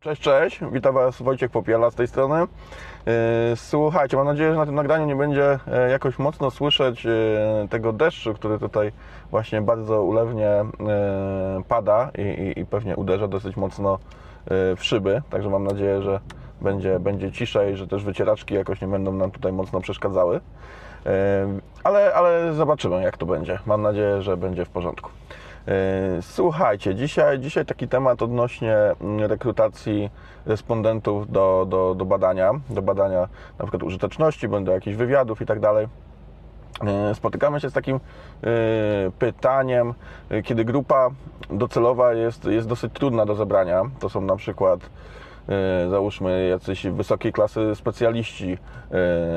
Cześć, cześć, witam Was Wojciech Popiela z tej strony. Yy, Słuchajcie, mam nadzieję, że na tym nagraniu nie będzie e, jakoś mocno słyszeć e, tego deszczu, który tutaj właśnie bardzo ulewnie e, pada i, i, pewnie uderza dosyć mocno e, w szyby, także mam nadzieję, że będzie, będzie ciszej, że też wycieraczki jakoś nie będą nam tutaj mocno przeszkadzały. Ale, ale zobaczymy, jak to będzie. Mam nadzieję, że będzie w porządku. Słuchajcie, dzisiaj, dzisiaj taki temat odnośnie mm, rekrutacji respondentów do, do, do badania, do badania na przykład użyteczności, do jakichś wywiadów i tak dalej. Spotykamy się z takim e, pytaniem, e, kiedy grupa docelowa jest, jest dosyć trudna do zebrania. To są na przykład załóżmy jacyś wysokiej klasy specjaliści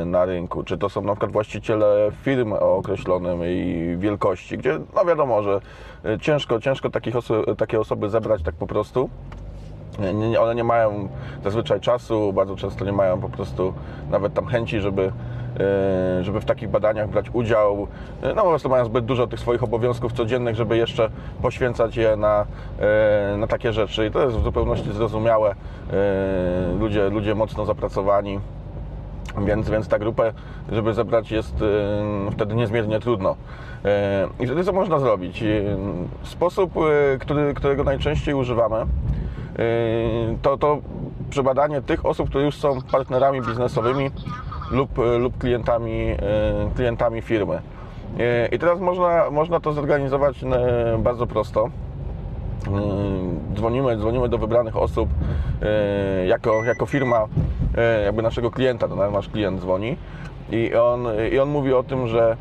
e, na rynku, czy to są na przykład właściciele firm o określonym jej wielkości, gdzie no wiadomo, że e, ciężko, ciężko takich oso- takie osoby zebrać tak po prostu. One nie mają zazwyczaj czasu, bardzo często nie mają po prostu nawet tam chęci, żeby, e, żeby w takich badaniach brać udział. E, No po prostu mają zbyt dużo tych swoich obowiązków codziennych, żeby jeszcze poświęcać je na, e, na takie rzeczy. I to jest w zupełności zrozumiałe. E, Ludzie, ludzie mocno zapracowani. Więc, więc ta grupę, żeby zebrać, jest e, wtedy niezmiernie trudno. E, I wtedy co można zrobić? E, Sposób, e, który, którego najczęściej używamy, e, to, to przebadanie tych osób, które już są partnerami biznesowymi lub, e, lub klientami, e, klientami firmy. E, I teraz można, można to zorganizować bardzo prosto. Dzwonimy, dzwonimy do wybranych osób jako, jako firma jakby naszego klienta, to nasz klient dzwoni i on, i on mówi o tym, że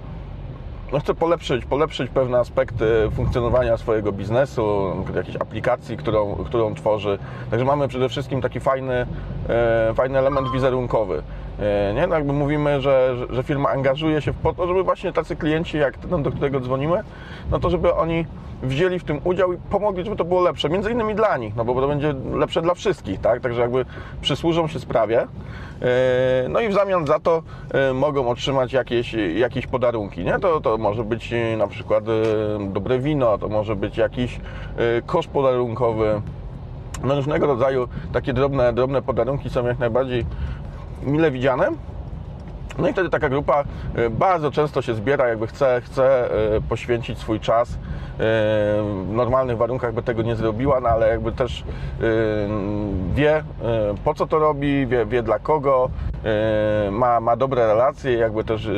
no chce polepszyć, polepszyć pewne aspekty funkcjonowania swojego biznesu, jakiejś aplikacji, którą, którą tworzy. Także mamy przede wszystkim taki fajny, fajny element wizerunkowy. E, nie? No jakby mówimy, że, że- firma angażuje się po to, żeby właśnie tacy klienci jak ten, do którego dzwonimy, no to żeby oni wzięli w tym udział i pomogli, żeby to było lepsze, między innymi dla nich, no bo to będzie lepsze dla wszystkich, tak? Także jakby przysłużą się sprawie. E, No i w zamian za to e, mogą otrzymać jakieś, jakieś podarunki, nie? To, to może być na przykład dobre wino, to może być jakiś e, kosz podarunkowy, no różnego rodzaju takie drobne, drobne podarunki są jak najbardziej mile widziane. No i wtedy taka grupa e, bardzo często się zbiera, jakby chce, chce e, poświęcić swój czas. E, W normalnych warunkach by tego nie zrobiła, no ale jakby też wie po co to robi, wie, wie dla kogo, ma, ma dobre relacje, jakby też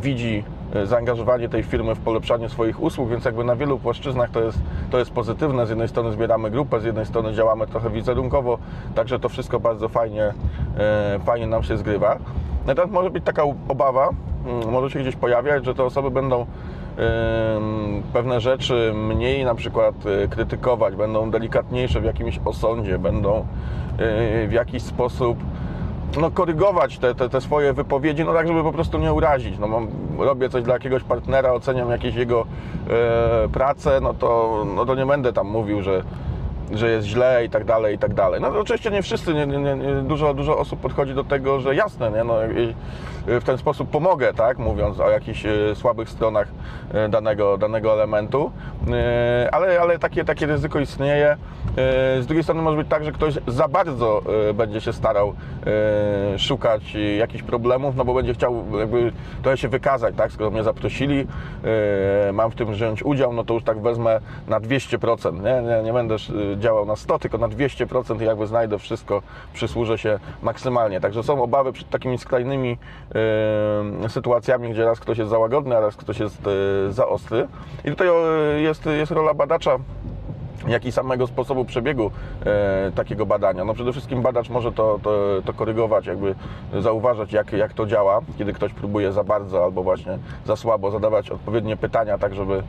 widzi zaangażowanie tej firmy w polepszanie swoich usług, więc jakby na wielu płaszczyznach to jest, to jest pozytywne. Z jednej strony zbieramy grupę, z jednej strony działamy trochę wizerunkowo, także to wszystko bardzo fajnie, e, fajnie nam się zgrywa. Natomiast może być taka obawa, mm, może się gdzieś pojawiać, że te osoby będą pewne rzeczy mniej na przykład e, krytykować, będą delikatniejsze w jakimś osądzie, będą e, w jakiś sposób no, korygować te, te, te swoje wypowiedzi, no tak, żeby po prostu nie urazić. No, mam, robię coś dla jakiegoś partnera, oceniam jakieś jego e, pracę, no to, no to nie będę tam mówił, że, że jest źle i tak dalej, i tak dalej. No oczywiście nie wszyscy, nie, nie, nie, dużo, dużo osób podchodzi do tego, że jasne, nie, no, i, w ten sposób pomogę, tak, mówiąc o jakichś e, słabych stronach e, danego, danego elementu, E, ale, ale takie, takie ryzyko istnieje. E, Z drugiej strony może być tak, że ktoś za bardzo e, będzie się starał e, szukać e, jakichś problemów, no bo będzie chciał jakby trochę się wykazać, tak, skoro mnie zaprosili, e, mam w tym wziąć udział, no to już tak wezmę na 200%, nie, nie, nie będę e, działał na 100, tylko na 200% i jakby znajdę wszystko, przysłużę się maksymalnie. Także są obawy przed takimi skrajnymi e, sytuacjami, gdzie raz ktoś jest za łagodny, a raz ktoś jest e, za ostry. I tutaj e, jest, jest rola badacza jak i samego sposobu przebiegu e, takiego badania. No przede wszystkim badacz może to, to, to korygować, jakby zauważać, jak, jak to działa, kiedy ktoś próbuje za bardzo albo właśnie za słabo zadawać odpowiednie pytania, tak żeby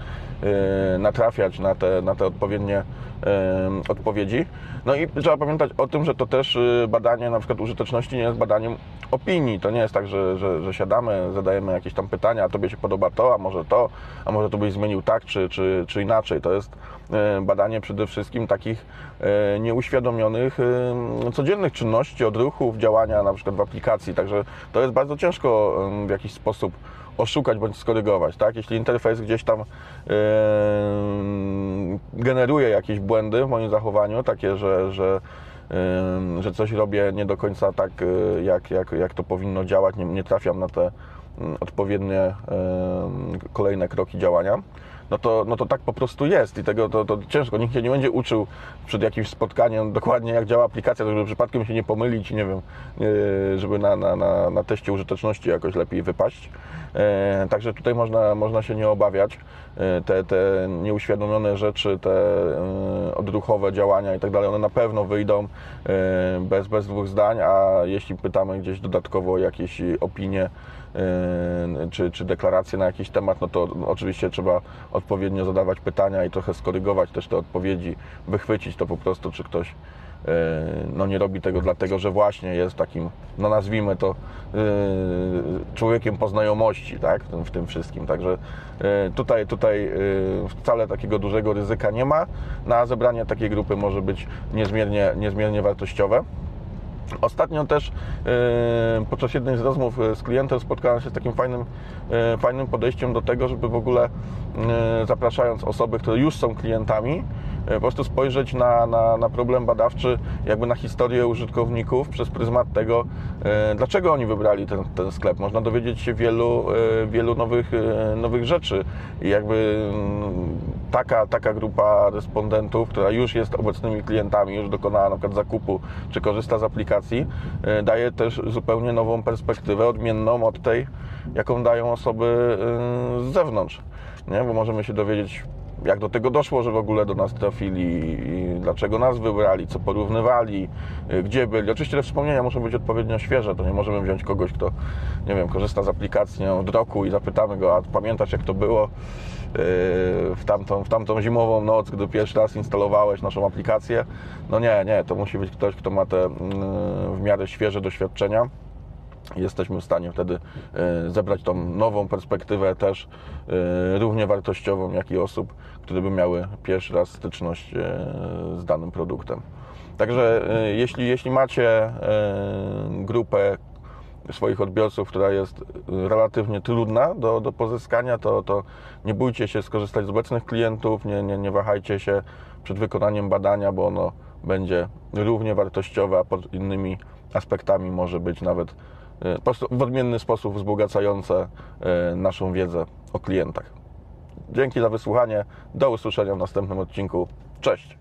e, natrafiać na te, na te odpowiednie e, odpowiedzi. No i trzeba pamiętać o tym, że to też e, badanie na przykład użyteczności nie jest badaniem opinii. To nie jest tak, że, że, że siadamy, zadajemy jakieś tam pytania, a tobie się podoba to, a może to, a może to byś zmienił tak, czy, czy, czy inaczej. To jest badanie przede wszystkim takich e, nieuświadomionych e, codziennych czynności, odruchów, działania na przykład w aplikacji. Także to jest bardzo ciężko e, w jakiś sposób oszukać bądź skorygować, tak? Jeśli interfejs gdzieś tam generuje jakieś błędy w moim zachowaniu, takie, że, że, że coś robię nie do końca tak, jak, jak, jak to powinno działać, nie, nie trafiam na te mm, odpowiednie kolejne kroki działania, no to, no to tak po prostu jest i tego to, to ciężko. Nikt się nie będzie uczył przed jakimś spotkaniem dokładnie jak działa aplikacja, żeby przypadkiem się nie pomylić nie wiem, yy, żeby na, na, na, na teście użyteczności jakoś lepiej wypaść. E, Także tutaj można, można się nie obawiać. E, Te, te nieuświadomione rzeczy, te e, odruchowe działania i tak dalej, one na pewno wyjdą e, bez, bez dwóch zdań, a jeśli pytamy gdzieś dodatkowo o jakieś opinie e, czy, czy deklaracje na jakiś temat, no to oczywiście trzeba odpowiednio zadawać pytania i trochę skorygować też te odpowiedzi, wychwycić to po prostu, czy ktoś e, no nie robi tego dlatego, że właśnie jest takim, no nazwijmy to, e, człowiekiem po znajomości, tak, w tym, wszystkim. Także e, tutaj, tutaj wcale takiego dużego ryzyka nie ma. Na zebranie takiej grupy może być niezmiernie, niezmiernie wartościowe. Ostatnio też e, podczas jednej z rozmów e, z klientem spotkałem się z takim fajnym, e, fajnym podejściem do tego, żeby w ogóle zapraszając osoby, które już są klientami, po prostu spojrzeć na, na, na problem badawczy, jakby na historię użytkowników przez pryzmat tego, dlaczego oni wybrali ten, ten sklep. Można dowiedzieć się wielu, wielu nowych, nowych rzeczy i jakby mm, taka, taka grupa respondentów, która już jest obecnymi klientami, już dokonała na przykład zakupu, czy korzysta z aplikacji, e, daje też zupełnie nową perspektywę, odmienną od tej, jaką dają osoby e, z zewnątrz. Nie? Bo możemy się dowiedzieć, jak do tego doszło, że w ogóle do nas trafili, dlaczego nas wybrali, co porównywali, e, gdzie byli. Oczywiście te wspomnienia muszą być odpowiednio świeże, to nie możemy wziąć kogoś, kto, nie wiem, korzysta z aplikacji od roku i zapytamy go, a pamiętasz jak to było? w tamtą, w tamtą zimową noc, gdy pierwszy raz instalowałeś naszą aplikację. No nie, nie, to musi być ktoś, kto ma te mm, w miarę świeże doświadczenia. Jesteśmy w stanie wtedy e, zebrać tą nową perspektywę też e, równie wartościową, jak i osób, które by miały pierwszy raz styczność e, z danym produktem. Także jeśli, jeśli macie grupę swoich odbiorców, która jest relatywnie trudna do, do pozyskania, to, to nie bójcie się skorzystać z obecnych klientów, nie, nie, nie wahajcie się przed wykonaniem badania, bo ono będzie równie wartościowe, a pod innymi aspektami może być nawet prostu w odmienny sposób wzbogacające e, naszą wiedzę o klientach. Dzięki za wysłuchanie. Do usłyszenia w następnym odcinku. Cześć!